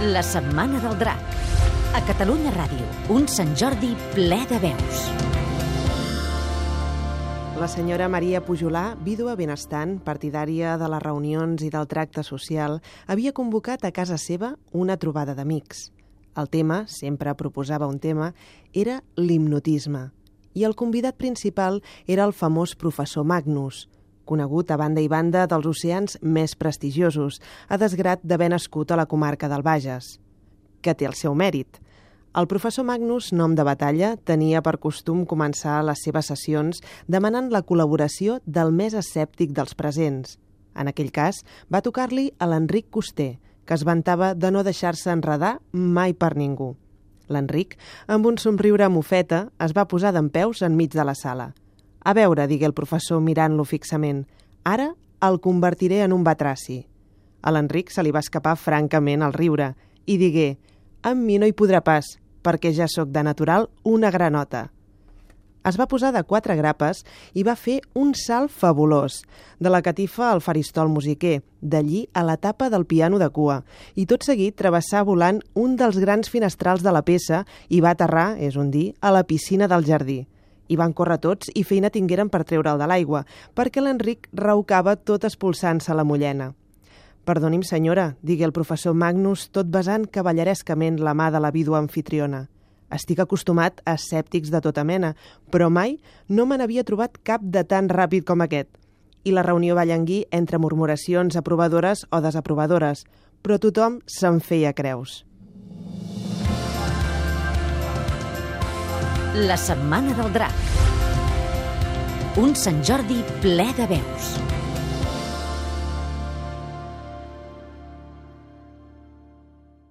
La Setmana del Drac. A Catalunya Ràdio, un Sant Jordi ple de veus. La senyora Maria Pujolà, vídua benestant, partidària de les reunions i del tracte social, havia convocat a casa seva una trobada d'amics. El tema, sempre proposava un tema, era l'hipnotisme. I el convidat principal era el famós professor Magnus, conegut a banda i banda dels oceans més prestigiosos, a desgrat d'haver nascut a la comarca del Bages, que té el seu mèrit. El professor Magnus, nom de batalla, tenia per costum començar les seves sessions demanant la col·laboració del més escèptic dels presents. En aquell cas, va tocar-li a l'Enric Coster, que es vantava de no deixar-se enredar mai per ningú. L'Enric, amb un somriure mofeta, es va posar d'en peus enmig de la sala. A veure, digué el professor mirant-lo fixament, ara el convertiré en un batraci. A l'Enric se li va escapar francament el riure i digué, amb mi no hi podrà pas, perquè ja sóc de natural una granota. Es va posar de quatre grapes i va fer un salt fabulós, de la catifa al faristol musiquer, d'allí a la tapa del piano de cua, i tot seguit travessar volant un dels grans finestrals de la peça i va aterrar, és un dir, a la piscina del jardí. Hi van córrer tots i feina tingueren per treure'l de l'aigua, perquè l'Enric raucava tot expulsant-se la mullena. Perdoni'm, senyora, digué el professor Magnus, tot besant cavallerescament la mà de la vídua anfitriona. Estic acostumat a escèptics de tota mena, però mai no me n'havia trobat cap de tan ràpid com aquest. I la reunió va llanguir entre murmuracions aprovadores o desaprovadores, però tothom se'n feia creus. La Setmana del Drac. Un Sant Jordi ple de veus.